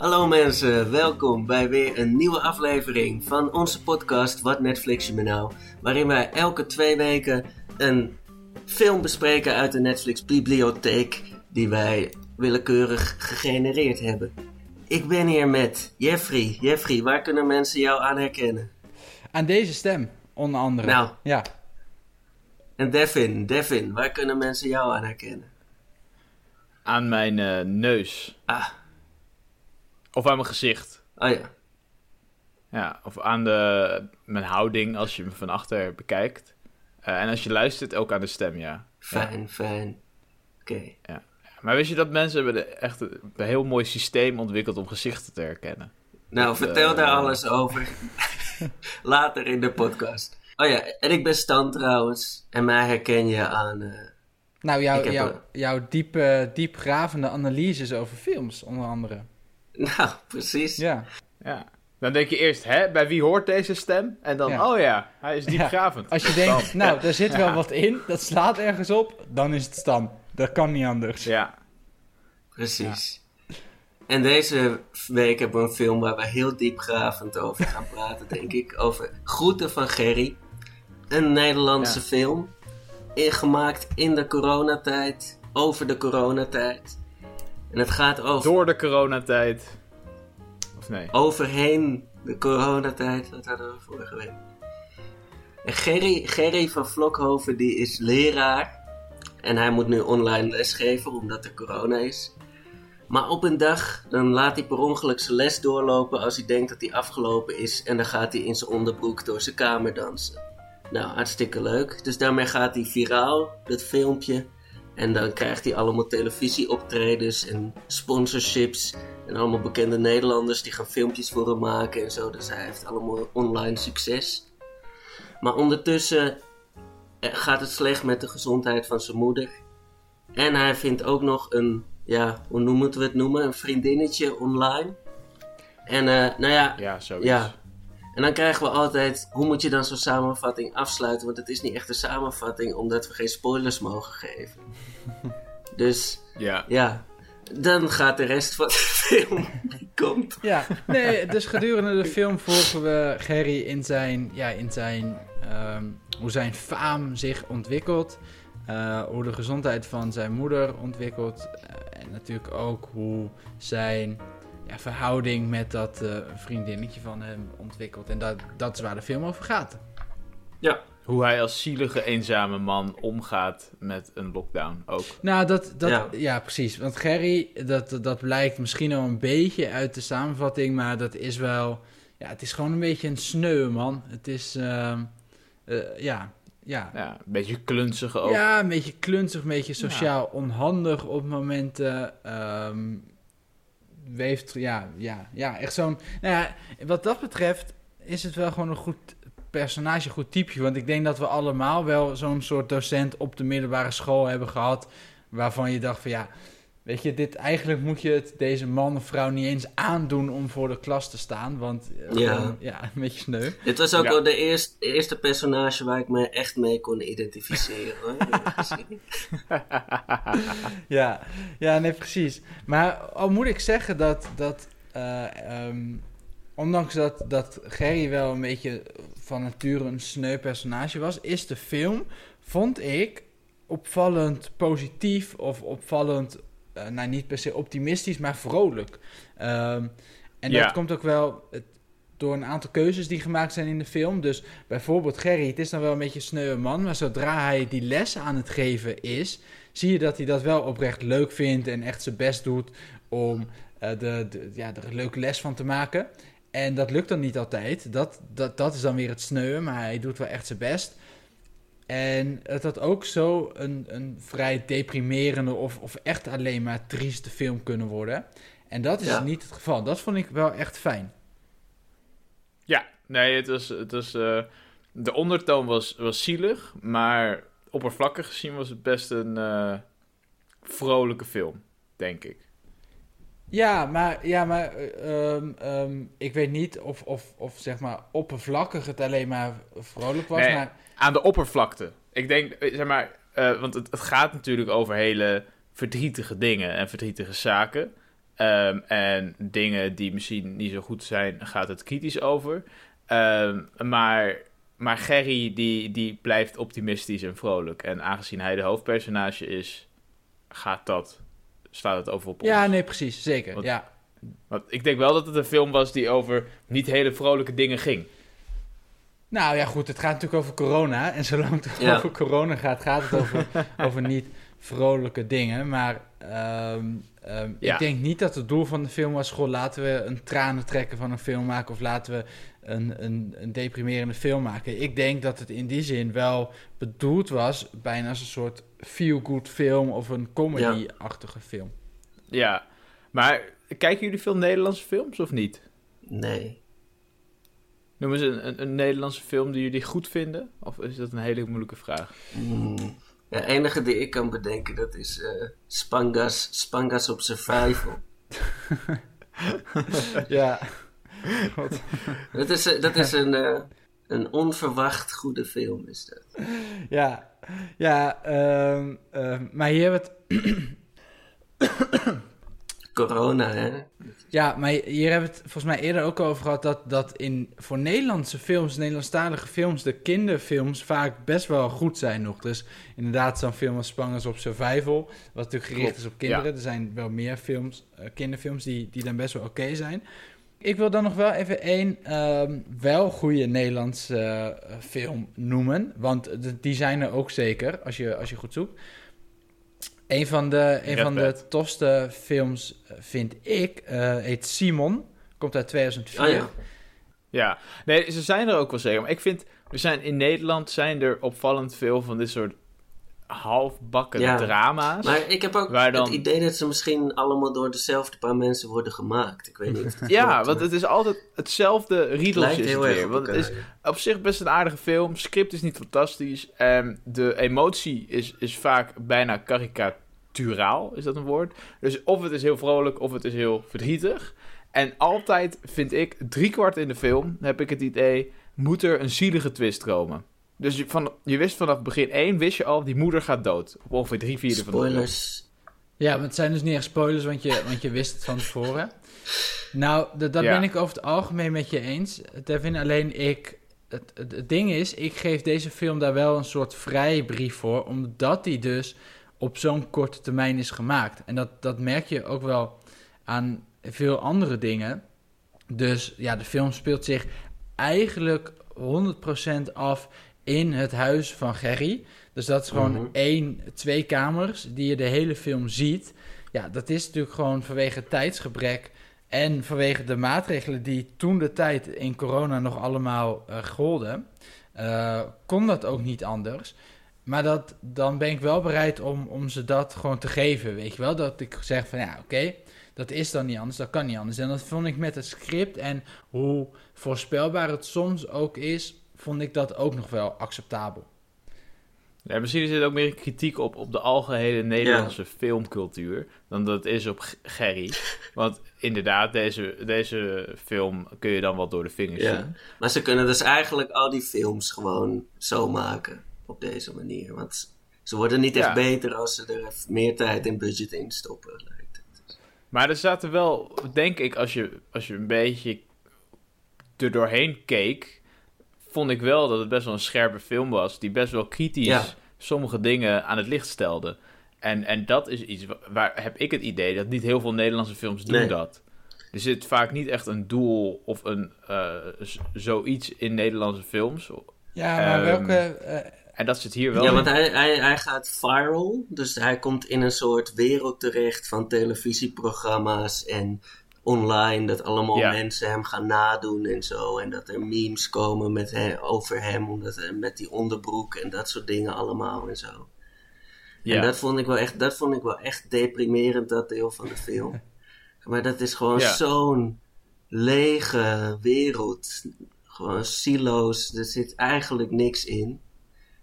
Hallo mensen, welkom bij weer een nieuwe aflevering van onze podcast Wat Netflix je me nou? Waarin wij elke twee weken een film bespreken uit de Netflix bibliotheek die wij willekeurig gegenereerd hebben. Ik ben hier met Jeffrey. Jeffrey, waar kunnen mensen jou aan herkennen? Aan deze stem, onder andere. Nou. Ja. En Devin, Devin, waar kunnen mensen jou aan herkennen? Aan mijn eh, neus. Ah, Of aan mijn gezicht. oh ja. Ja, of aan de, mijn houding als je me van achter bekijkt. Eh, en als je luistert, ook aan de stem, ja. Fijn, fijn. Oké. Maar wist je dat mensen hebben de- echt een, een heel mooi systeem ontwikkeld om gezichten te herkennen? Nou, Dat, vertel eh, daar alles over later in de podcast. Oh ja, en ik ben Stan trouwens. En mij herken je aan... eh, Nou, jouw jouw een- jouw diep, diepgravende analyses over films, onder andere. nou, precies. Ja. Ja. Dan denk je eerst, hè, bij wie hoort deze stem? En dan, Ja. oh ja, hij is diepgravend. Als je denkt, nou, daar zit wel wat in, dat slaat ergens op, dan is het Stan. Dat kan niet anders. Ja. Precies. En deze week hebben we een film waar we heel diepgravend over gaan praten, denk ik. Over Groeten van Gerry. Een Nederlandse Ja. film. Ingemaakt in de coronatijd. Over de coronatijd. En het gaat over... Door de coronatijd. Of nee? overheen de coronatijd. Dat hadden we vorige week. En Gerry, Gerry van Vlokhoven die is leraar. En hij moet nu online lesgeven omdat er corona is. Maar op een dag dan laat hij per ongeluk zijn les doorlopen als hij denkt dat hij afgelopen is. En dan gaat hij in zijn onderbroek door zijn kamer dansen. Nou, hartstikke leuk. Dus daarmee gaat hij viraal, dat filmpje. En dan krijgt hij allemaal televisieoptredens en sponsorships. En allemaal bekende Nederlanders die gaan filmpjes voor hem maken en zo. Dus hij heeft allemaal online succes. Maar ondertussen eh, gaat het slecht met de gezondheid van zijn moeder. En hij vindt ook nog een, ja, hoe noemen we het noemen? Een vriendinnetje online. En eh, nou ja, Ja, zoiets. ja. En dan krijgen we altijd, hoe moet je dan zo'n samenvatting afsluiten? Want het is niet echt een samenvatting, omdat we geen spoilers mogen geven. Dus Ja. ja, dan gaat de rest van de film komt. Ja, nee, dus gedurende de film volgen we Gerry in zijn, ja, in zijn, ehm, hoe zijn faam zich ontwikkelt. eh, hoe de gezondheid van zijn moeder ontwikkelt. eh, en natuurlijk ook hoe zijn ja, verhouding met dat eh, vriendinnetje van hem ontwikkelt. En dat, dat is waar de film over gaat. Ja, Hoe hij als zielige, eenzame man omgaat met een lockdown ook. Nou, dat, dat, ja. Ja. precies. Want Gerry, dat, dat blijkt misschien al een beetje uit de samenvatting, maar dat is wel, ja, het is gewoon een beetje een sneu, man. Het is, ehm, eh, ja, ja. Ja, een beetje klunzig ook. Ja, een beetje klunzig, een beetje sociaal onhandig op momenten. ehm weeft, ja, ja, ja, echt zo'n... Nou ja, wat dat betreft is het wel gewoon een goed personage, een goed typeje. Want ik denk dat we allemaal wel zo'n soort docent op de middelbare school hebben gehad... waarvan je dacht van ja, weet je, dit, eigenlijk moet je het deze man of vrouw niet eens aandoen om voor de klas te staan. Want eh, Ja. gewoon, ja een beetje sneu. dit was ook Ja. wel de eerste, eerste personage waar ik me echt mee kon identificeren. Hoor. Ja, ja, nee, precies. Maar al moet ik zeggen dat, dat eh, ehm, ondanks dat, dat Gerry wel een beetje van nature een sneu personage was, is de film, vond ik, opvallend positief of opvallend, eh, nou niet per se optimistisch, maar vrolijk. Ehm, en Ja. dat komt ook wel het, door een aantal keuzes die gemaakt zijn in de film. Dus bijvoorbeeld Gerry, het is dan wel een beetje een sneuwe man, maar zodra hij die les aan het geven is, zie je dat hij dat wel oprecht leuk vindt en echt zijn best doet om eh, de, de, ja, er een leuke les van te maken. En dat lukt dan niet altijd. Dat, dat, dat is dan weer het sneuwen, maar hij doet wel echt zijn best. En het had ook zo een, een vrij deprimerende of, of echt alleen maar trieste film kunnen worden. En dat is Ja. niet het geval. Dat vond ik wel echt fijn. Ja, nee, het was, het was, eh, de ondertoon was, was zielig, maar oppervlakkig gezien was het best een eh, vrolijke film, denk ik. Ja, maar, ja, maar eh, ehm, ehm, ik weet niet of, of, of zeg maar oppervlakkig het alleen maar vrolijk was. Nee. Maar Aan de oppervlakte. Ik denk, eh, zeg maar, eh, want het, het gaat natuurlijk over hele verdrietige dingen en verdrietige zaken. Ehm, en dingen die misschien niet zo goed zijn, gaat het kritisch over. Ehm, maar, maar Gerry die, die blijft optimistisch en vrolijk. En aangezien hij de hoofdpersonage is, gaat dat, staat het over op ons. Ja, nee, precies. Zeker, ja. Want ik denk wel dat het een film was die over niet hele vrolijke dingen ging. Nou ja, goed, het gaat natuurlijk over corona. En zolang het Ja. over corona gaat, gaat het over, over niet vrolijke dingen. Maar ehm, ehm, Ja. ik denk niet dat het doel van de film was... Goh, laten we een tranen trekken van een film maken... of laten we een, een, een deprimerende film maken. Ik denk dat het in die zin wel bedoeld was... bijna als een soort feel-good film... of een comedy-achtige film. Ja, maar kijken jullie veel Nederlandse films of niet? Nee. Noem eens een, een, een Nederlandse film die jullie goed vinden? Of is dat een hele moeilijke vraag? Hmm. Ja, enige die ik kan bedenken, dat is eh, Spangas, Spangas op Survival. ja. Dat is, eh, dat is een, eh, een onverwacht goede film, is dat. Ja, ja ehm, ehm, maar hier hebben we het Corona, hè? Ja, maar hier hebben we het volgens mij eerder ook over gehad dat, dat in, voor Nederlandse films, Nederlandstalige films, de kinderfilms vaak best wel goed zijn nog. Dus inderdaad zo'n film als Spangers op Survival, wat natuurlijk gericht is op kinderen. Er zijn wel meer films, eh, kinderfilms die, die dan best wel oké zijn. Ik wil dan nog wel even één ehm, wel goede Nederlandse eh, film noemen, want die zijn er ook zeker als je, als je goed zoekt. Een van de, een Red van de tofste films eh, vind ik, eh, heet Simon. Komt uit 2004. Oh ja. Ja, nee, ze zijn er ook wel zeker. Maar ik vind, er zijn in Nederland zijn er opvallend veel van dit soort halfbakken Ja. drama's. Maar ik heb ook Waar dan- het idee dat ze misschien allemaal door dezelfde paar mensen worden gemaakt. Ik weet niet ja, klopt, want maar het is altijd hetzelfde riedeltje het heel erg weer. op Want het is op zich best een aardige film. Script is niet fantastisch. En de emotie is, is vaak bijna karikaturaal, is dat een woord? Dus of het is heel vrolijk of het is heel verdrietig. En altijd vind ik, driekwart in de film, heb ik het idee, moet er een zielige twist komen. Dus je, van, je wist vanaf begin 1, wist je al, die moeder gaat dood. Op ongeveer drie vierde van de film. Spoilers. Ja, maar het zijn dus niet echt spoilers, want je, want je wist het van tevoren. Nou, dat, dat Ja. ben ik over het algemeen met je eens. Devin, alleen ik... Het, het, het ding is, ik geef deze film daar wel een soort vrijbrief voor, omdat die dus op zo'n korte termijn is gemaakt. En dat, dat merk je ook wel aan veel andere dingen. Dus ja, de film speelt zich eigenlijk 100% af in het huis van Gerry. Dus dat is gewoon Mhm. één, twee kamers die je de hele film ziet. Ja, dat is natuurlijk gewoon vanwege tijdsgebrek en vanwege de maatregelen die toen de tijd in corona nog allemaal eh golden, eh, kon dat ook niet anders. Maar dat, dan ben ik wel bereid om, om ze dat gewoon te geven, weet je wel. Dat ik zeg van ja, oké, dat is dan niet anders, dat kan niet anders. En dat vond ik met het script en hoe voorspelbaar het soms ook is, vond ik dat ook nog wel acceptabel. Ja, misschien is het ook meer kritiek op, op de algehele Nederlandse filmcultuur dan dat het is op Gerry. Want inderdaad, deze, deze film kun je dan wel door de vingers Ja. zien. Maar ze kunnen dus eigenlijk al die films gewoon zo maken. Op deze manier. Want ze worden niet echt Ja. beter als ze er meer tijd en budget in stoppen. lijkt het. Maar er zaten wel, denk ik, als je, als je een beetje er doorheen keek, vond ik wel dat het best wel een scherpe film was. Die best wel kritisch Ja. sommige dingen aan het licht stelde. En, en dat is iets wa- waar heb ik het idee dat niet heel veel Nederlandse films doen Nee. dat. Er zit vaak niet echt een doel of een eh, zoiets in Nederlandse films. Ja, maar Ehm, welke... eh, En dat zit hier wel Ja, in. want hij, hij, hij gaat viral. Dus hij komt in een soort wereld terecht van televisieprogramma's en online. Dat allemaal Ja. mensen hem gaan nadoen en zo. En dat er memes komen met he- over hem. Omdat, met die onderbroek en dat soort dingen allemaal en zo. Ja. En dat vond, ik wel echt, dat vond ik wel echt deprimerend, dat deel van de film. Maar dat is gewoon Ja. zo'n lege wereld. Gewoon silo's. Er zit eigenlijk niks in.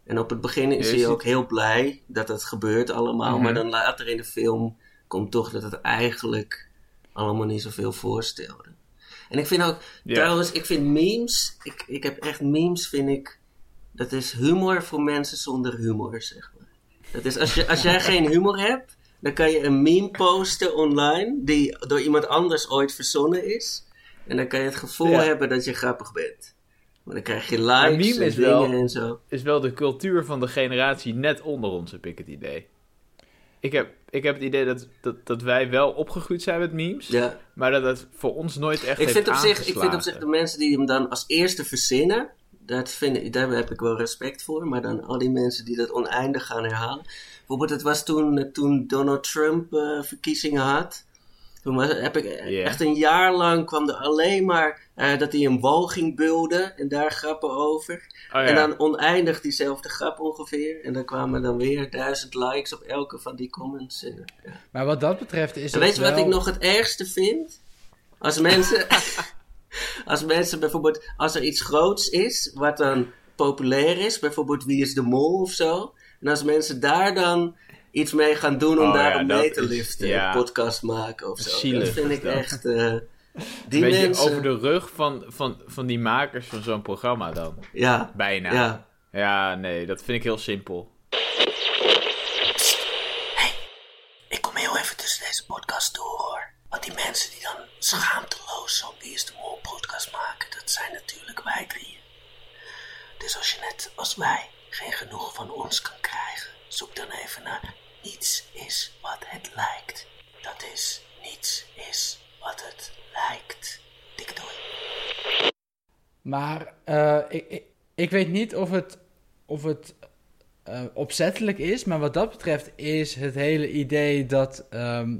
En op het begin is hij ook heel blij dat het gebeurt allemaal. Mhm. Maar dan later in de film komt toch dat het eigenlijk allemaal niet zoveel voorstelde. En ik vind ook, trouwens, ik vind memes, ik, ik heb echt memes, vind ik, dat is humor voor mensen zonder humor, zeg maar. Dat is, als, je, als jij geen humor hebt, Dan kan je een meme posten online die door iemand anders ooit verzonnen is. En dan kan je het gevoel hebben dat je grappig bent. Maar dan krijg je likes en is dingen en zo. Is wel de cultuur van de generatie net onder ons, heb ik het idee. Ik heb, ik heb het idee dat, dat, dat wij wel opgegroeid zijn met memes, Ja. maar dat het voor ons nooit echt Ik vind, op zich, ik vind op zich de mensen die hem dan als eerste verzinnen, dat vind ik, daar heb ik wel respect voor. Maar dan al die mensen die dat oneindig gaan herhalen. Bijvoorbeeld, het was toen, toen Donald Trump eh, verkiezingen had. Toen was, heb ik eh, echt een jaar lang kwam er alleen maar eh, dat hij een wal ging bulden en daar grappen over. Oh, ja. En dan oneindig diezelfde grap ongeveer. En dan kwamen dan weer duizend likes op elke van die comments. En, ja. Maar wat dat betreft is En het weet je wat ik nog het ergste vind? Als mensen, als mensen bijvoorbeeld, als er iets groots is, wat dan populair is, bijvoorbeeld Wie is de Mol of zo. En als mensen daar dan iets mee gaan doen om Oh ja, daarom dat mee te liften, ja. een podcast maken of zo. Zielig dat vind ik dat. echt, eh, die Beetje mensen, over de rug van, van, van die makers van zo'n programma dan. ja, Bijna. ja. Ja, nee, dat vind ik heel simpel. Ik kom heel even tussen deze podcast door hoor. Want die mensen die dan schaamteloos zo'n Wie is de Mol podcast maken, dat zijn natuurlijk wij drieën. Dus als je net als wij geen genoeg van ons kan krijgen, zoek dan even naar Niets is wat het lijkt. Dat is Niets is wat het lijkt. Dikke doei. Maar eh, ik, ik, weet niet of het, of het eh, opzettelijk is, maar wat dat betreft is het hele idee dat, ehm, eh,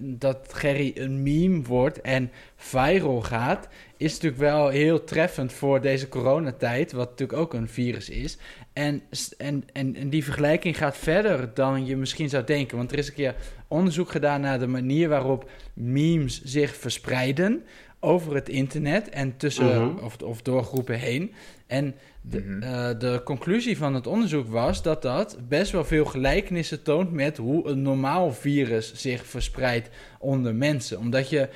dat Gerry een meme wordt en viral gaat, is natuurlijk wel heel treffend voor deze coronatijd, wat natuurlijk ook een virus is. En, en, en, en die vergelijking gaat verder dan je misschien zou denken, want er is een keer onderzoek gedaan naar de manier waarop memes zich verspreiden over het internet en tussen Mhm. of, of door groepen heen. En de, Mhm. eh, de conclusie van het onderzoek was dat dat best wel veel gelijkenissen toont met hoe een normaal virus zich verspreidt onder mensen. Omdat je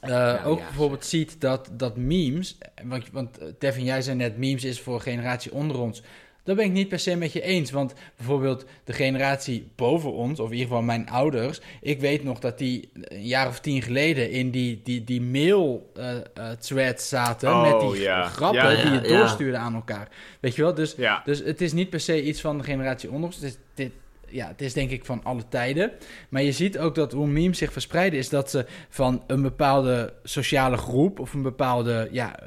eh, Nou, ook ja, bijvoorbeeld ziet dat, dat memes, want, want eh, Devin, jij zei net, memes is voor generatie onder ons. Dat ben ik niet per se met je eens. Want bijvoorbeeld de generatie boven ons, of in ieder geval mijn ouders. Ik weet nog dat die een jaar of tien geleden in die, die, die mail-threads zaten. Oh, met die ja. grappen die je doorstuurde aan elkaar. Weet je wel? Dus, dus het is niet per se iets van de generatie onder ons. Het is, dit, ja, het is denk ik van alle tijden. Maar je ziet ook dat hoe memes zich verspreiden... is dat ze van een bepaalde sociale groep... of een bepaalde, ja,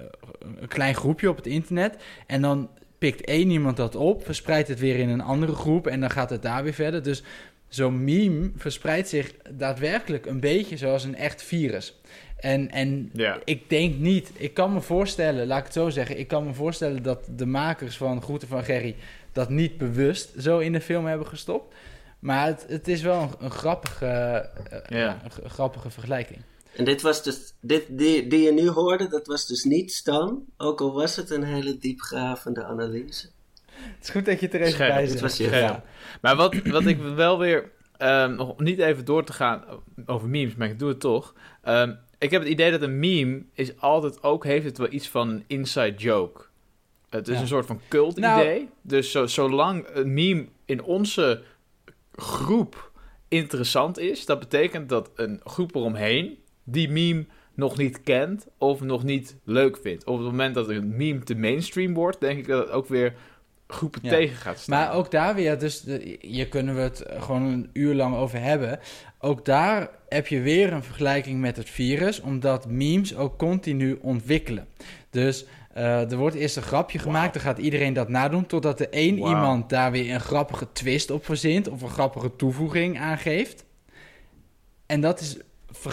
een klein groepje op het internet... en dan pikt één iemand dat op, verspreidt het weer in een andere groep... en dan gaat het daar weer verder. Dus zo'n meme verspreidt zich daadwerkelijk een beetje zoals een echt virus. En, en Ja. ik denk niet, ik kan me voorstellen, laat ik het zo zeggen, ik kan me voorstellen dat de makers van Groeten van Gerry dat niet bewust zo in de film hebben gestopt. Maar het, het is wel een, een grappige, eh, Ja. een, g- een grappige vergelijking. En dit was dus, dit, die, die je nu hoorde, dat was dus niet Stan. Ook al was het een hele diepgravende analyse. Het is goed dat je het er even Scherp, bij zet. was je- ja. Maar wat, wat ik wel weer, ehm, nog niet even door te gaan over memes, maar ik doe het toch. Ehm, ik heb het idee dat een meme is altijd ook, heeft het wel iets van een inside joke. Het is Ja. een soort van cult Nou- idee. Dus zo, zolang een meme in onze groep interessant is, dat betekent dat een groep eromheen die meme nog niet kent of nog niet leuk vindt. Op het moment dat een meme te mainstream wordt, denk ik dat het ook weer groepen Ja. tegen gaat staan. Maar ook daar weer, dus de, hier kunnen we het gewoon een uur lang over hebben. Ook daar heb je weer een vergelijking met het virus, omdat memes ook continu ontwikkelen. Dus eh, er wordt eerst een grapje gemaakt, dan gaat iedereen dat nadoen, totdat er één iemand daar weer een grappige twist op verzint of een grappige toevoeging aangeeft. En dat is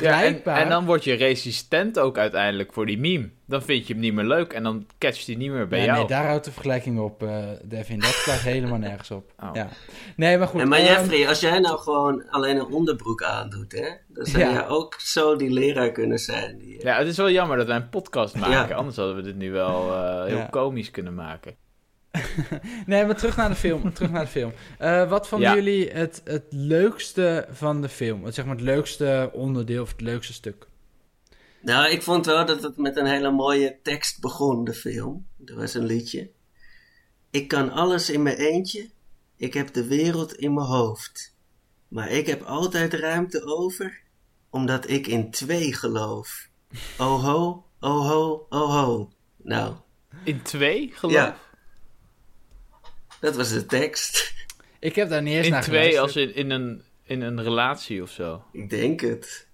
Ja, en, dan word je resistent ook uiteindelijk voor die meme. Dan vind je hem niet meer leuk en dan catcht hij niet meer bij nee, jou. nee, daar houdt de vergelijking op, eh, Devin. Dat slaat helemaal nergens op. Oh. Ja. Nee, maar goed. en maar ehm, Jeffrey, als jij nou gewoon alleen een onderbroek aandoet, hè, dan zou Ja. jij ook zo die leraar kunnen zijn. Die, eh, Ja, het is wel jammer dat wij een podcast maken. Ja. Anders hadden we dit nu wel eh, heel Ja. komisch kunnen maken. Nee, maar terug naar de film. terug naar de film. Eh, wat vonden Ja. jullie het, het leukste van de film? Het, zeg maar het leukste onderdeel of het leukste stuk? Nou, ik vond wel dat het met een hele mooie tekst begon, de film. Er was een liedje. Ik kan alles in mijn eentje. Ik heb de wereld in mijn hoofd. Maar ik heb altijd ruimte over, omdat ik in twee geloof. Oho, oho, oho. Nou, In twee, geloof ja. Dat was de tekst. Ik heb daar niet eens In naar twee als in, in, een, in een relatie of zo. Ik denk het.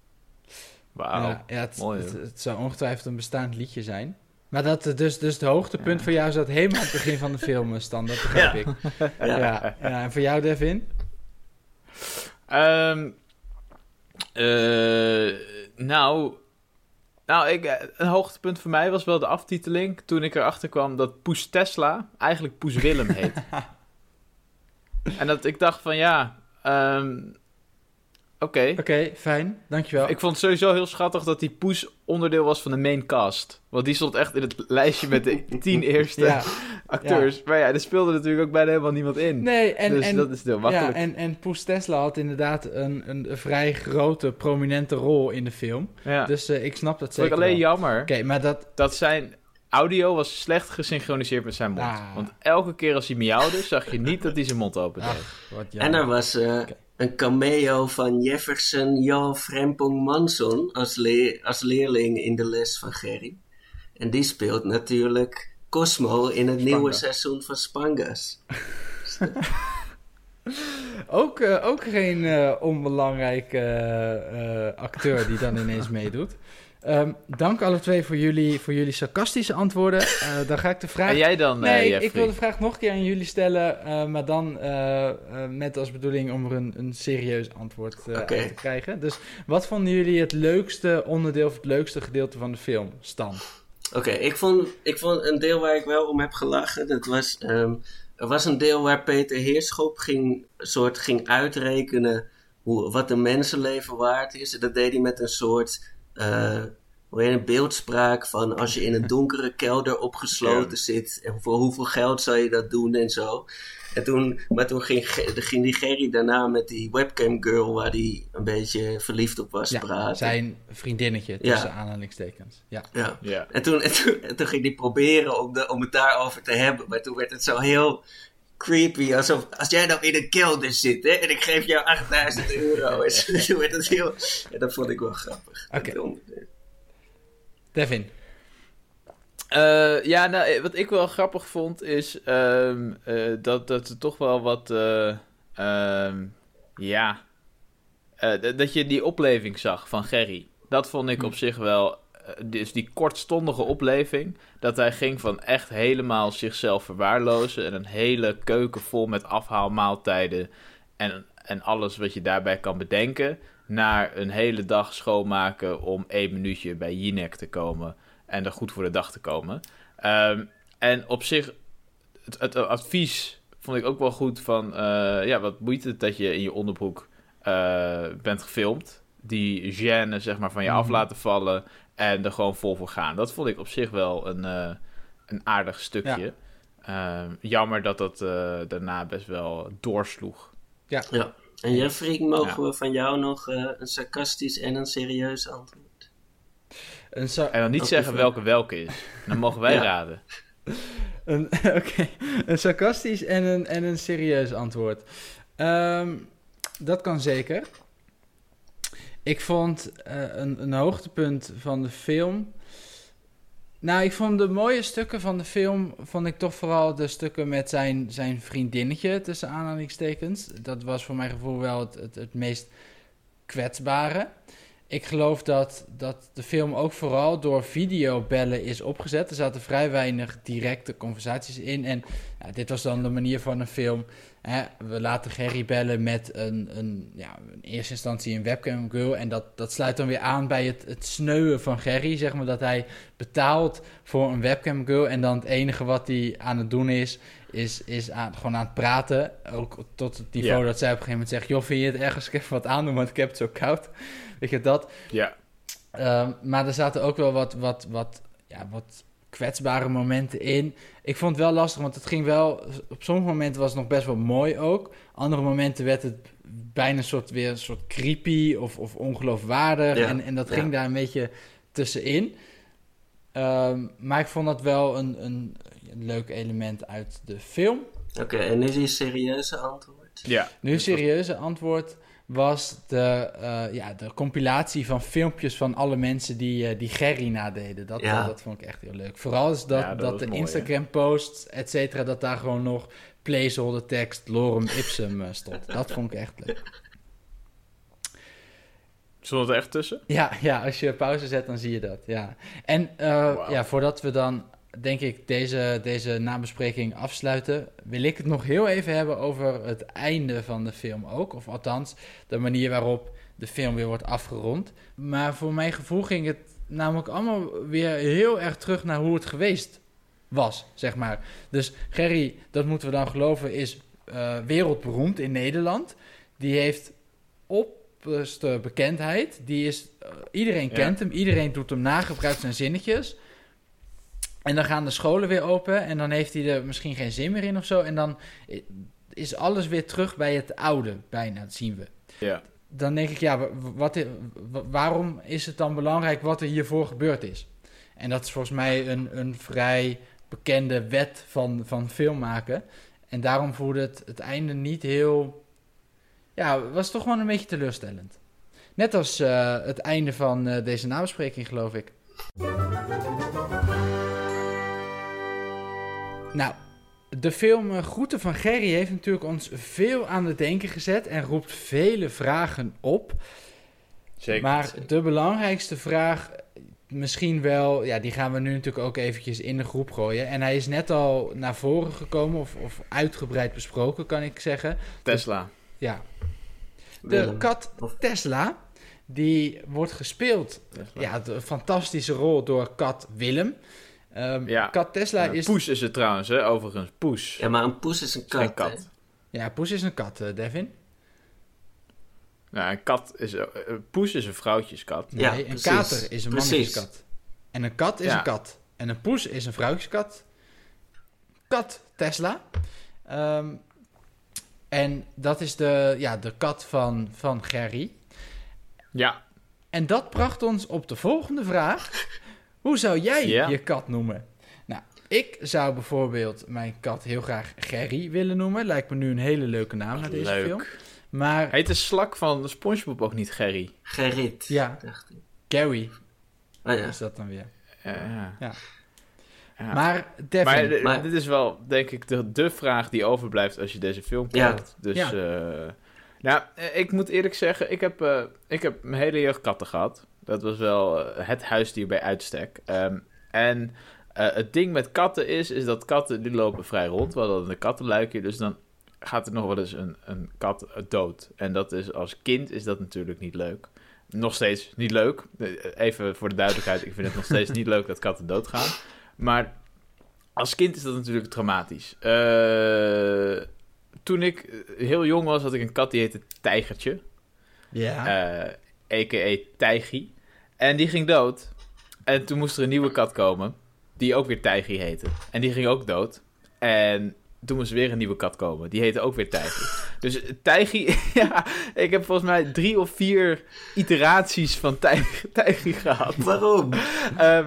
Wauw. Ja, ja, het, Mooi, het, zou ongetwijfeld een bestaand liedje zijn. Maar dat, dus, dus het hoogtepunt voor jou zat helemaal aan het begin van de film, eh, Stan. Dat begrijp Ja. ik. Ja. Ja. Ja, en voor jou, Devin? Ehm, eh, nou, nou ik, eh, een hoogtepunt voor mij was wel de aftiteling. Toen ik erachter kwam dat Poes Tesla eigenlijk Poes Willem heet. en dat ik dacht van ja, ehm, oké. Oké, fijn. Dankjewel. Ik vond het sowieso heel schattig dat die Poes onderdeel was van de main cast. Want die stond echt in het lijstje met de tien eerste ja. acteurs. Maar ja, er speelde natuurlijk ook bijna helemaal niemand in. Nee, en, dus en, dat is heel ja, makkelijk. en, en Poes Tesla had inderdaad een, een, vrij grote, prominente rol in de film. Ja. Dus eh, ik snap dat Vond zeker ik alleen wel. jammer Oké, maar dat... dat zijn audio was slecht gesynchroniseerd met zijn mond. Ah. Want elke keer als hij miauwde, zag je niet dat hij zijn mond open deed. Ach, wat En er was eh, een cameo van Jefferson Jan Frempong Manson als, le- als leerling in de les van Gerry. En die speelt natuurlijk Cosmo in het nieuwe seizoen van Spangas. Ook, eh, ook geen eh, onbelangrijke eh, acteur die dan ineens meedoet. Ehm, dank alle twee voor jullie, voor jullie sarcastische antwoorden. Eh, dan ga ik de vraag... En jij dan, eh Nee, ik- wil de vraag nog een keer aan jullie stellen, eh, maar dan eh, eh, met als bedoeling om er een, een serieus antwoord eh, uit te krijgen. Dus wat vonden jullie het leukste onderdeel of het leukste gedeelte van de film? Stan. Oké, ik, vond, ik vond een deel waar ik wel om heb gelachen. Dat was, ehm, er was een deel waar Peter Heerschop ging, soort ging uitrekenen hoe, wat een mensenleven waard is. En dat deed hij met een soort eh, hoe heet het, beeldspraak van als je in een donkere kelder opgesloten zit. En voor hoeveel geld zou je dat doen en zo. En toen, maar toen ging, ging die Gerry daarna met die webcam girl waar hij een beetje verliefd op was Ja, praten. zijn vriendinnetje Ja. tussen aanhalingstekens. Ja. Ja. Ja. En toen, en toen, en toen ging hij proberen om, de, om het daarover te hebben. Maar toen werd het zo heel creepy. Alsof als jij nou in een kelder zit hè, en ik geef jou 8000 euro. En toen werd het heel. Dat vond ik wel grappig. Oké. Devin. Eh, ja, nou, eh, wat ik wel grappig vond is ehm, eh, dat, dat er toch wel wat, eh, ehm, ja, dat je die opleving zag van Gerry. Dat vond ik op zich wel, dus die kortstondige opleving, dat hij ging van echt helemaal zichzelf verwaarlozen en een hele keuken vol met afhaalmaaltijden en, en alles wat je daarbij kan bedenken, naar een hele dag schoonmaken om één minuutje bij Jinek te komen en er goed voor de dag te komen. Ehm, en op zich, het, het advies vond ik ook wel goed van, eh, ja, wat boeit het dat je in je onderbroek eh, bent gefilmd. Die gêne, zeg maar, van je af Mhm. laten vallen en er gewoon vol voor gaan. Dat vond ik op zich wel een, eh, een aardig stukje. Ehm, jammer dat dat eh, daarna best wel doorsloeg. Ja. En Jeffrey, mogen Ja. we van jou nog eh, een sarcastisch en een serieus antwoord? Een, En dan niet zeggen welke welke is. Dan mogen wij Ja. raden. een, oké, een sarcastisch en een, en een serieus antwoord. Ehm, dat kan zeker. Ik vond eh, een, hoogtepunt van de film. Nou, ik vond de mooie stukken van de film. Vond ik toch vooral de stukken met zijn, zijn vriendinnetje, tussen aanhalingstekens. Dat was voor mijn gevoel wel het, het, het meest kwetsbare. Ik geloof dat, dat de film ook vooral door videobellen is opgezet. Er zaten vrij weinig directe conversaties in. En dit was dan de manier van een film. Hè, we laten Gerry bellen met een, een, ja, in eerste instantie een webcam girl. En dat, dat sluit dan weer aan bij het, het sneuwen van Gerry. Zeg maar dat hij betaalt voor een webcam girl. En dan het enige wat hij aan het doen is, is, is aan, gewoon aan het praten. Ook tot het niveau Ja. dat zij op een gegeven moment zegt... joh, vind je het ergens ik even wat aandoen, want ik heb het zo koud. Weet je dat? Ja. Ehm, maar er zaten ook wel wat, wat, wat, ja, wat kwetsbare momenten in. Ik vond het wel lastig, want het ging wel... Op sommige momenten was het nog best wel mooi ook. Andere momenten werd het bijna een soort, weer een soort creepy of, of ongeloofwaardig. Ja, En, en dat ja. ging daar een beetje tussenin. Ehm, maar ik vond dat wel een, een, een leuk element uit de film. Oké, en nu die serieuze antwoord. Ja. Nu een serieuze antwoord. Was de, eh, ja, de compilatie van filmpjes van alle mensen die, eh, die Gerry nadeden. Dat, Ja. dat vond ik echt heel leuk. Vooral is dat, Ja, dat de? Instagram-posts, et cetera, dat daar gewoon nog placeholder tekst lorem ipsum eh, stond. Dat vond ik echt leuk. Stond het er echt tussen? Ja, ja, als je pauze zet, dan zie je dat. Ja. En eh, ja, voordat we dan, denk ik, deze, deze nabespreking afsluiten, wil ik het nog heel even hebben over het einde van de film ook. Of althans, de manier waarop de film weer wordt afgerond. Maar voor mijn gevoel ging het namelijk allemaal weer heel erg terug naar hoe het geweest was, zeg maar. Dus Gerry, dat moeten we dan geloven, is eh, wereldberoemd in Nederland. Die heeft opperste bekendheid. Die is, eh, iedereen Ja. kent hem, iedereen doet hem na, gebruikt zijn zinnetjes. En dan gaan de scholen weer open en dan heeft hij er misschien geen zin meer in of zo. En dan is alles weer terug bij het oude, bijna, dat zien we. Ja. Dan denk ik, ja, wa- wat, waarom is het dan belangrijk wat er hiervoor gebeurd is? En dat is volgens mij een, een vrij bekende wet van, van film maken. En daarom voelde het, het einde niet heel... Ja, was toch gewoon een beetje teleurstellend. Net als eh, het einde van eh, deze nabespreking, geloof ik. Nou, de film eh, Groeten van Gerry heeft natuurlijk ons veel aan het denken gezet en roept vele vragen op. Zeker. Maar de belangrijkste vraag, misschien wel, ja, die gaan we nu natuurlijk ook eventjes in de groep gooien. En hij is net al naar voren gekomen, of, of uitgebreid besproken, kan ik zeggen. Tesla. Ja, de kat Tesla, die wordt gespeeld, Tesla. ja, de fantastische rol door kat Willem. Ehm, Ja. Kat Tesla Ja, is... Poes is het trouwens, hè? overigens. Poes. Ja, maar een poes is een kat. Kat. Ja, Poes is een kat, eh, Devin. Nou, een kat is... eh, eh, Poes is een vrouwtjeskat. Nee, Ja, een precies. kater is een mannetjeskat. En een kat is Ja. een kat. En een poes is een vrouwtjeskat. Kat Tesla. Ehm, en dat is de, ja, de kat van, van Gerry. Ja. En dat bracht ons op de volgende vraag. Hoe zou jij Ja. je kat noemen? Nou, ik zou bijvoorbeeld mijn kat heel graag Gerry willen noemen. Lijkt me nu een hele leuke naam naar deze Leuk. film. Maar Heet de slak van SpongeBob ook niet Gerry? Gerrit. Ja. Dacht ik. Gary Oh ja. is dat dan weer. Ja. ja. Ja. Ja. Maar Devin, Maar, d- Maar- dit is wel, denk ik, de, de vraag die overblijft als je deze film Ja. kijkt. Dus, Ja. eh, nou, eh, ik moet eerlijk zeggen, ik heb, eh, ik heb mijn hele jeugd katten gehad. Dat was wel eh, het huisdier bij uitstek. Ehm, en eh, het ding met katten is, is dat katten, die lopen vrij rond. We hadden een kattenluikje, dus dan gaat er nog wel eens een, een kat dood. En dat is, als kind is dat natuurlijk niet leuk. Nog steeds niet leuk. Eh, Even voor de duidelijkheid, ik vind het nog steeds niet leuk dat katten doodgaan. Maar als kind is dat natuurlijk traumatisch. Toen ik heel jong was, had ik een kat die heette Tijgertje. ja. eh a.k.a. Tijgie. En die ging dood. En toen moest er een nieuwe kat komen, die ook weer Tijgie heette. En die ging ook dood. En toen moest er weer een nieuwe kat komen, die heette ook weer Tijgie. Dus Tijgie, ja, ik heb volgens mij drie of vier iteraties van Tij- Tijgie gehad. Waarom? Ehm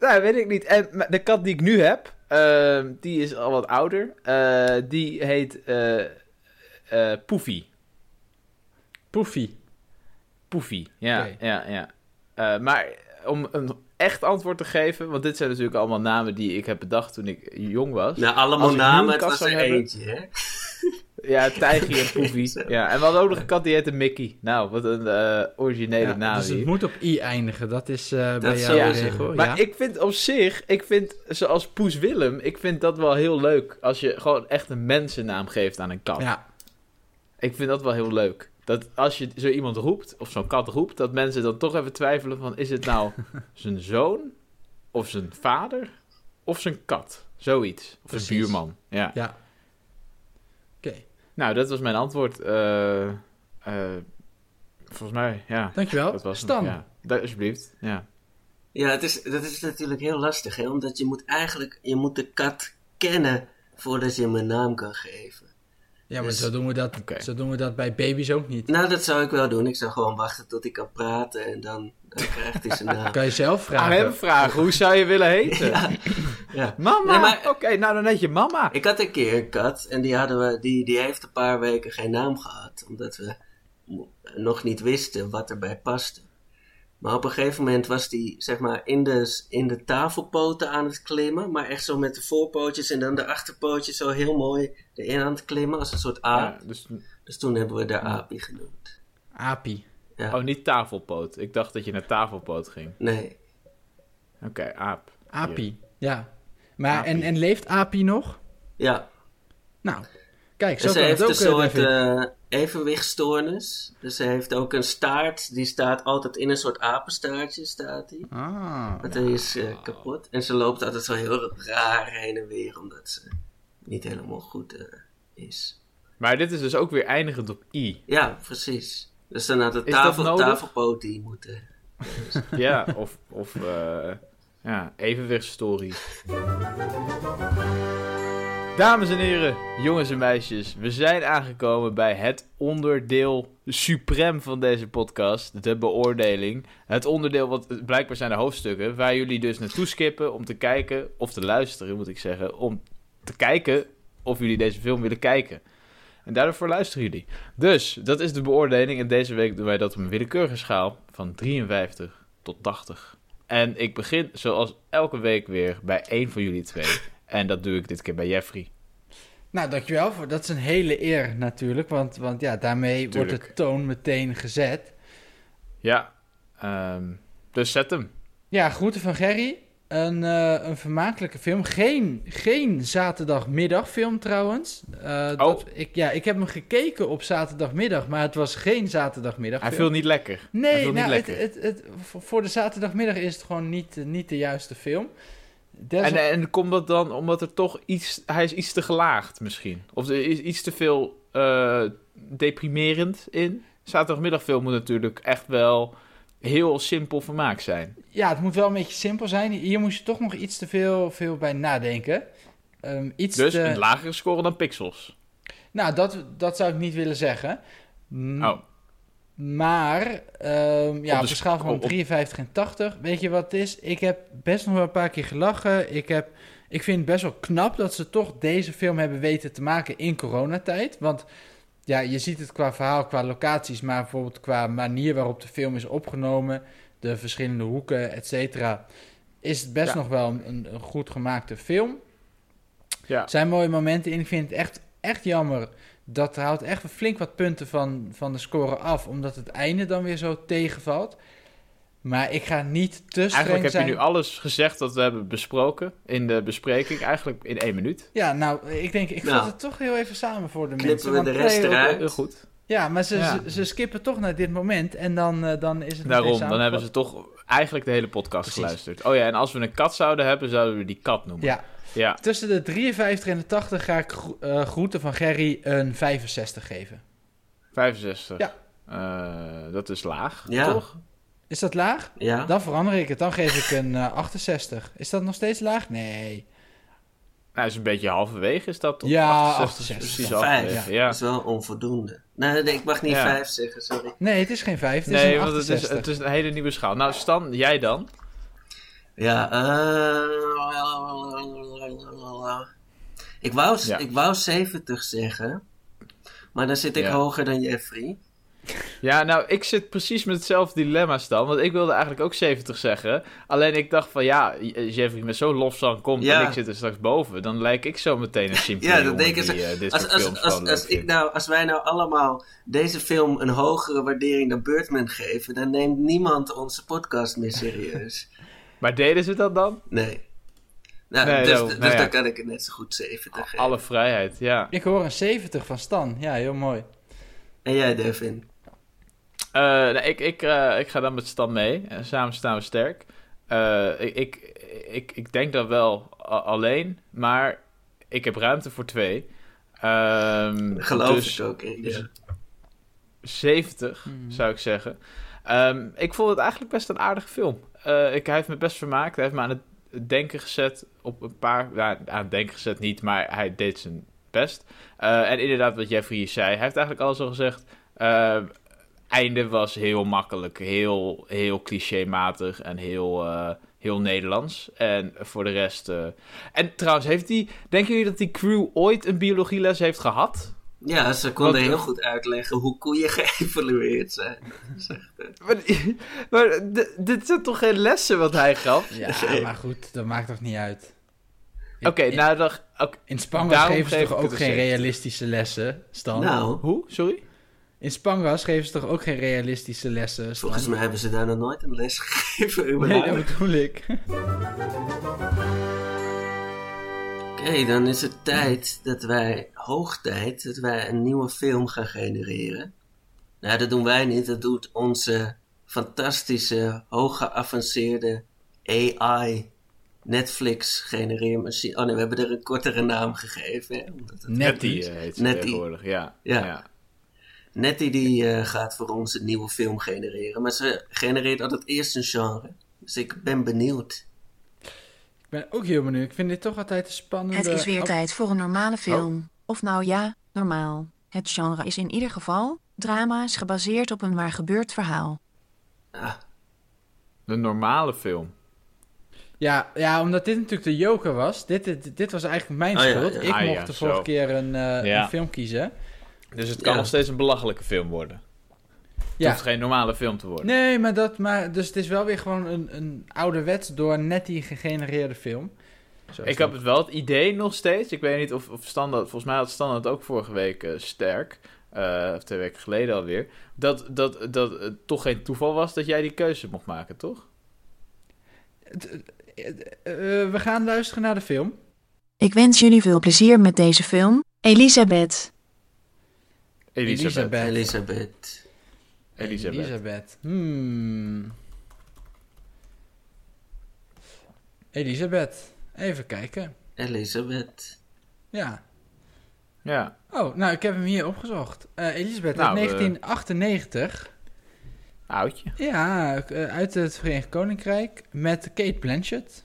nou, weet ik niet. En de kat die ik nu heb, ehm, die is al wat ouder. Eh, die heet eh, Poefie. Poefie. Poefie, ja, ja, ja. Eh, maar om een echt antwoord te geven, want dit zijn natuurlijk allemaal namen die ik heb bedacht toen ik jong was. Nou, allemaal namen, het was er hebben- eentje, hè? Ja, Tijgie en Poefie. Ja, en we hadden ook nog een kat die heette Mickey. Nou, wat een eh, originele Ja, naam dus het hier. moet op i eindigen. Dat is eh, bij is jou regel. Maar ja. ik vind op zich, ik vind zoals Poes Willem, ik vind dat wel heel leuk. Als je gewoon echt een mensennaam geeft aan een kat. ja, Ik vind dat wel heel leuk. Dat als je zo iemand roept, of zo'n kat roept, dat mensen dan toch even twijfelen van... is het nou zijn zoon, of zijn vader, of zijn kat? Zoiets. Of Precies. een buurman. Ja. ja. Oké, Nou, dat was mijn antwoord. Eh, eh, volgens mij, ja. dankjewel. Dat was hem. Stan. Ja. Alsjeblieft, ja. Ja, het is, dat is natuurlijk heel lastig, hè? Omdat je moet eigenlijk, je moet de kat kennen voordat je hem een naam kan geven. Ja, maar Dus- zo, doen we dat, zo doen we dat bij baby's ook niet. Nou, dat zou ik wel doen. Ik zou gewoon wachten tot hij kan praten en dan, dan krijgt hij zijn naam. Kan je zelf Aan vragen. hem vragen, hoe zou je willen heten? Ja, ja. Mama! Nee, Oké, nou dan heet je mama. Ik had een keer een kat en die, hadden we, die, die heeft een paar weken geen naam gehad. Omdat we nog niet wisten wat erbij paste. Maar op een gegeven moment was hij zeg maar in de, in de tafelpoten aan het klimmen. Maar echt zo met de voorpootjes en dan de achterpootjes zo heel mooi erin aan het klimmen. Als een soort aap. Ja, dus, Dus toen hebben we de Aapie genoemd. Apie. Ja. oh, niet tafelpoot. Ik dacht dat je naar tafelpoot ging. Nee. Oké, aap. Apie, ja. Maar, Apie. En, en leeft Apie nog? Ja. Nou, kijk, zo En ze kan het heeft ook, een eh, soort. Evenwichtstoornis. Dus ze heeft ook een staart. Die staat altijd in een soort apenstaartje, staat die. Ah, Want die is eh, kapot. En ze loopt altijd zo heel raar heen en weer, omdat ze niet helemaal goed eh, is. Maar dit is dus ook weer eindigend op i. Ja, precies. Dus dan had de tafel, tafelpoot die moeten. Ja, of, of eh, ja, evenwichtsstory. Dames en heren, jongens en meisjes, we zijn aangekomen bij het onderdeel suprem van deze podcast, de beoordeling. Het onderdeel, wat blijkbaar zijn de hoofdstukken, waar jullie dus naartoe skippen om te kijken, of te luisteren moet ik zeggen, om te kijken of jullie deze film willen kijken. En daarvoor luisteren jullie. Dus, dat is de beoordeling en deze week doen wij dat op een willekeurige schaal van 53 tot 80. En ik begin zoals elke week weer bij één van jullie twee. En dat doe ik dit keer bij Jeffrey. Nou, dankjewel. Voor, dat is een hele eer natuurlijk, want, want ja, daarmee wordt de toon meteen gezet. Ja, ehm, dus zet hem. Ja, groeten van Gerry. Een, eh, een vermakelijke film. Geen, geen zaterdagmiddagfilm trouwens. Eh, dat, ik, ja, ik heb hem gekeken op zaterdagmiddag, maar het was geen zaterdagmiddagfilm. Hij viel niet lekker. Nee, nou, niet het, lekker. het, het, voor- voor de zaterdagmiddag is het gewoon niet, niet de juiste film. Des- En, en komt dat dan omdat er toch iets... Hij is iets te gelaagd misschien. Of er is iets te veel eh, deprimerend in. Zaterdagmiddagfilm moet natuurlijk echt wel heel simpel vermaak zijn. Ja, het moet wel een beetje simpel zijn. Hier moest je toch nog iets te veel, veel bij nadenken. Ehm, iets Dus te... een lagere score dan Pixels. Nou, dat, dat zou ik niet willen zeggen. Oh, Maar, ehm, ja, Op de schaal van op- op- 53 en 80, weet je wat het is? Ik heb best nog wel een paar keer gelachen. Ik, heb, ik vind het best wel knap dat ze toch deze film hebben weten te maken in coronatijd. Want ja, je ziet het qua verhaal, qua locaties, maar bijvoorbeeld qua manier waarop de film is opgenomen, de verschillende hoeken, et cetera, is het best Ja. nog wel een, een goed gemaakte film. ja. Er zijn mooie momenten in. Ik vind het echt, echt jammer. Dat houdt echt flink wat punten van, van de score af. Omdat het einde dan weer zo tegenvalt. Maar ik ga niet te streng Eigenlijk heb zijn. je nu alles gezegd wat we hebben besproken in de bespreking. Eigenlijk in één minuut. Ja, nou, ik denk, ik Nou. vat het toch heel even samen voor de Knippen mensen. we want- de rest eruit? Heel goed. Ja, maar ze, Ja. Ze, ze skippen toch naar dit moment. En dan, eh, dan is het Daarom, dan hebben ze toch eigenlijk de hele podcast Precies. geluisterd. Oh ja, en als we een kat zouden hebben, zouden we die kat noemen. Ja, Ja, tussen de 53 en de 80 ga ik gro- eh, groeten van Gerry een 65 geven. 65. Ja. Eh, dat is laag, Ja. toch? Is dat laag? Ja. Dan verander ik het. Dan geef ik een eh, 68. Is dat nog steeds laag? Nee. Nou, is een beetje halverwege, is dat toch? Ja, 68, 68. Precies ja. Dat is wel onvoldoende. Nee, nee, ik mag niet Ja. vijf zeggen, sorry. Nee, het is geen 5. Het is Nee, een want het is, 68. het is een hele nieuwe schaal. Nou, Stan, jij dan? Ja, eh ik, wou, Ja. ik wou 70 zeggen, maar dan zit ik Ja. hoger dan Jeffrey. Ja, nou, ik zit precies met hetzelfde dilemma, Stan. Want ik wilde eigenlijk ook 70 zeggen. Alleen ik dacht van, ja, Jeffrey met zo'n lofzang komt Ja. en ik zit er straks boven. Dan lijk ik zo meteen een simpele Ja, dat ze- die eh, Als, als, als, als, ik nou, als wij nou allemaal deze film een hogere waardering dan Birdman geven, dan neemt niemand onze podcast meer serieus. Maar deden ze dat dan? Nee. Nou, Nee, dus nou, dus nou ja. dan kan ik het net zo goed 70 geven. Alle vrijheid, ja. Ik hoor een 70 van Stan. Ja, heel mooi. En jij, Devin? Eh, nou, ik, ik, eh, ik ga dan met Stan mee. En samen staan we sterk. Eh, ik, ik, ik, ik denk dat wel alleen, maar ik heb ruimte voor twee. Ehm, Geloof dus ik ook in. Ja. 70, Hmm. zou ik zeggen. Ehm, ik vond het eigenlijk best een aardige film. Eh, ik, hij heeft me best vermaakt. Hij heeft me aan het denken gezet op een paar... Ja, aan het denken gezet niet, maar hij deed zijn best. Eh, en inderdaad, wat Jeffrey zei. Hij heeft eigenlijk alles al gezegd. Eh, einde was heel makkelijk. Heel, heel clichématig en heel, eh, heel Nederlands. En voor de rest... eh, En trouwens, heeft die... Denken jullie dat die crew ooit een biologieles heeft gehad? Ja, ze konden heel goed uitleggen hoe koeien geëvalueerd zijn. Maar, dit zijn toch geen lessen wat hij gaf? Ja, maar goed, dat maakt toch niet uit. In- Oké, nou dan... in Spangas geven ze toch ook geen realistische lessen, Stan? Nou, Hoe? Sorry? In Spangas geven ze toch ook geen realistische lessen, Stan? volgens mij hebben ze daar nog nooit een les gegeven. Nee, dat bedoel ik. Oké, dan is het tijd dat wij, hoog tijd, dat wij een nieuwe film gaan genereren. Nou, dat doen wij niet, dat doet onze fantastische, hoog geavanceerde AI Netflix genereermachine. Oh nee, we hebben er een kortere naam gegeven. Hè, is. eh, heet ze Nettie. tegenwoordig, ja. Ja. ja. Nettie die eh, gaat voor ons een nieuwe film genereren, maar ze genereert altijd eerst een genre. Dus ik ben benieuwd. Ik ben ook heel benieuwd. Ik vind dit toch altijd een spannende... Het is weer Oh, tijd voor een normale film. Of nou ja, normaal. Het genre is in ieder geval drama's gebaseerd op een waar gebeurd verhaal. Ah, Een normale film. Ja, ja, omdat dit natuurlijk de joker was. Dit, dit, dit was eigenlijk mijn Oh ja, schuld. ja. Ik Ah, mocht ja, de vorige zo. keer een, eh, Ja. een film kiezen. Dus het kan Ja. nog steeds een belachelijke film worden. Het Ja. hoeft geen normale film te worden. Nee, maar dat... Maar, dus het is wel weer gewoon een, een ouderwets door Nettie gegenereerde film. Zo Ik heb het wel het idee nog steeds. Ik weet niet of, of Standaard... Volgens mij had Standaard ook vorige week eh, sterk. eh, of twee weken geleden alweer. Dat, dat, dat het toch geen toeval was dat jij die keuze mocht maken, toch? Eh, eh, we gaan luisteren naar de film. Ik wens jullie veel plezier met deze film. Elisabeth. Elisabeth. Elisabeth. Elisabeth. Elisabeth. Elisabeth. Hmm. Elisabeth. Even kijken. Elisabeth. Ja. Ja. Oh, nou, ik heb hem hier opgezocht. Eh, Elisabeth Nou, uit eh, 1998. Oudje. Ja, eh, uit het Verenigd Koninkrijk. Met Kate Blanchett.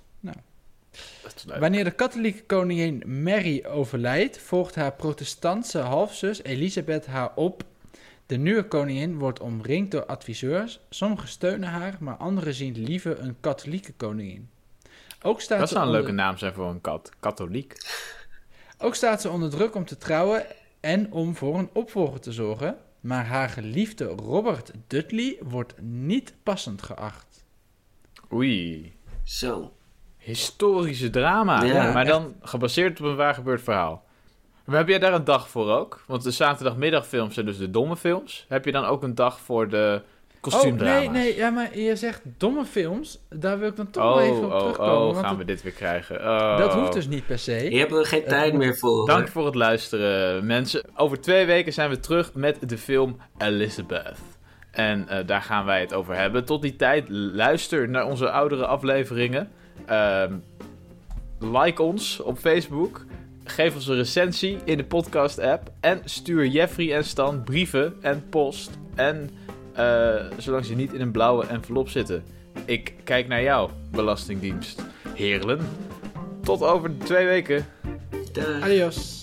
Leuk. Wanneer de katholieke koningin Mary overlijdt, volgt haar protestantse halfzus Elisabeth haar op. De nieuwe koningin wordt omringd door adviseurs. Sommigen steunen haar, maar anderen zien liever een katholieke koningin. Ook staat, Dat zou een onder, leuke naam zijn voor een kat. Katholiek. ook staat ze onder druk om te trouwen en om voor een opvolger te zorgen. Maar haar geliefde Robert Dudley wordt niet passend geacht. Oei. Zo. Historische drama. Ja, maar dan gebaseerd op een waar gebeurd verhaal. Maar heb jij daar een dag voor ook? Want de zaterdagmiddagfilms zijn dus de domme films. Heb je dan ook een dag voor de Oh, nee, nee, ja, maar je zegt domme films. Daar wil ik dan toch wel Oh, even op oh, terugkomen. oh, gaan het- we dit weer krijgen. Oh. Dat hoeft dus niet per se. Hier hebben we geen tijd meer voor. Dank voor het luisteren, mensen. Over twee weken zijn we terug met de film Elizabeth. En eh, daar gaan wij het over hebben. Tot die tijd, luister naar onze oudere afleveringen. Ehm, like ons op Facebook. Geef ons een recensie in de podcast-app. En stuur Jeffrey en Stan brieven en post. En eh, zolang ze niet in een blauwe envelop zitten. Ik kijk naar jou, Belastingdienst. Heerlen. Tot over twee weken. Dag. Adios.